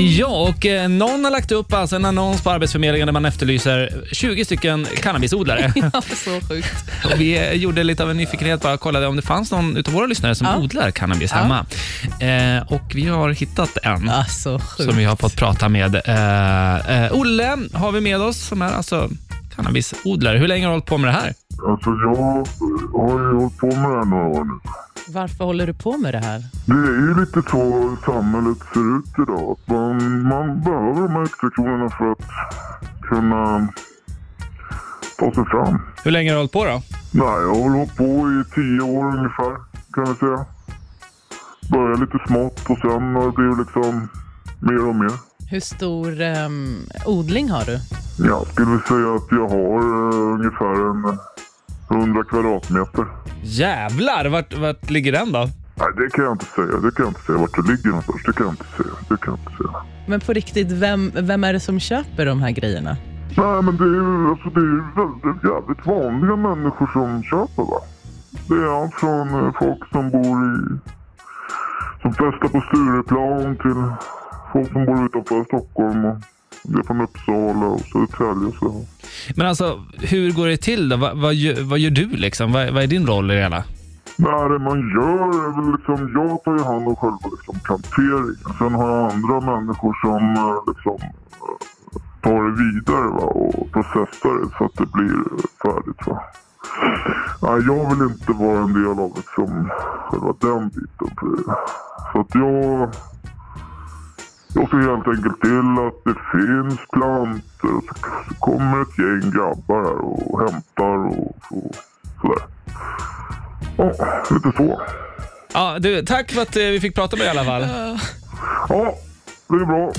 Ja, och eh, någon har lagt upp alltså en annons på Arbetsförmedlingen där man efterlyser 20 stycken cannabisodlare. Ja, så sjukt. Och vi eh, gjorde lite av en nyfikenhet, bara kollade om det fanns någon av våra lyssnare som Ja. odlar cannabis Ja. hemma. Eh, och vi har hittat en. Ja, så sjukt. som vi har fått prata med. Eh, eh, Olle har vi med oss, som är alltså cannabisodlare. Hur länge har du hållit på med det här? Alltså jag har ju hållit på med det här några år nu. Varför håller du på med det här? Det är ju lite så samhället ser ut idag. Att man, man behöver de här extra kronorna för att kunna ta sig fram. Hur länge har du hållit på då? Nej, jag har hållit på i tio år ungefär kan jag säga. Började lite smått och sen har det blivit liksom mer och mer. Hur stor ehm, odling har du? Jag skulle säga att jag har eh, ungefär en 100 kvadratmeter. Jävlar, vart, vart ligger den då? Nej, det kan jag inte säga. Det kan jag inte säga. Vart det ligger någonstans, det kan jag inte säga. Det kan jag inte säga. Men på riktigt, vem, vem är det som köper de här grejerna? Nej, men det är ju alltså, det är ju väldigt jävligt vanliga människor som köper va. Det är allt från eh, folk som bor i... Som festar på Stureplan till folk som bor utanför Stockholm och det är från Uppsala och Södertälje så. Men alltså, hur går det till då? Vad, vad, gör, vad gör du liksom? Vad, vad är din roll i det hela? Nej, det man gör är väl liksom, jag tar ju hand om själva liksom planteringen. Sen har jag andra människor som eh, liksom eh, tar det vidare va, och processar det så att det blir färdigt. Va. Nej, jag vill inte vara en del av liksom själva den biten. För. Så att jag, jag ser helt enkelt till att det finns så, så kommer ett gäng grabbar här och hämtar och så, sådär. Ja, lite så. Ja, du, tack för att eh, vi fick prata med dig i alla fall. Ja, det är bra.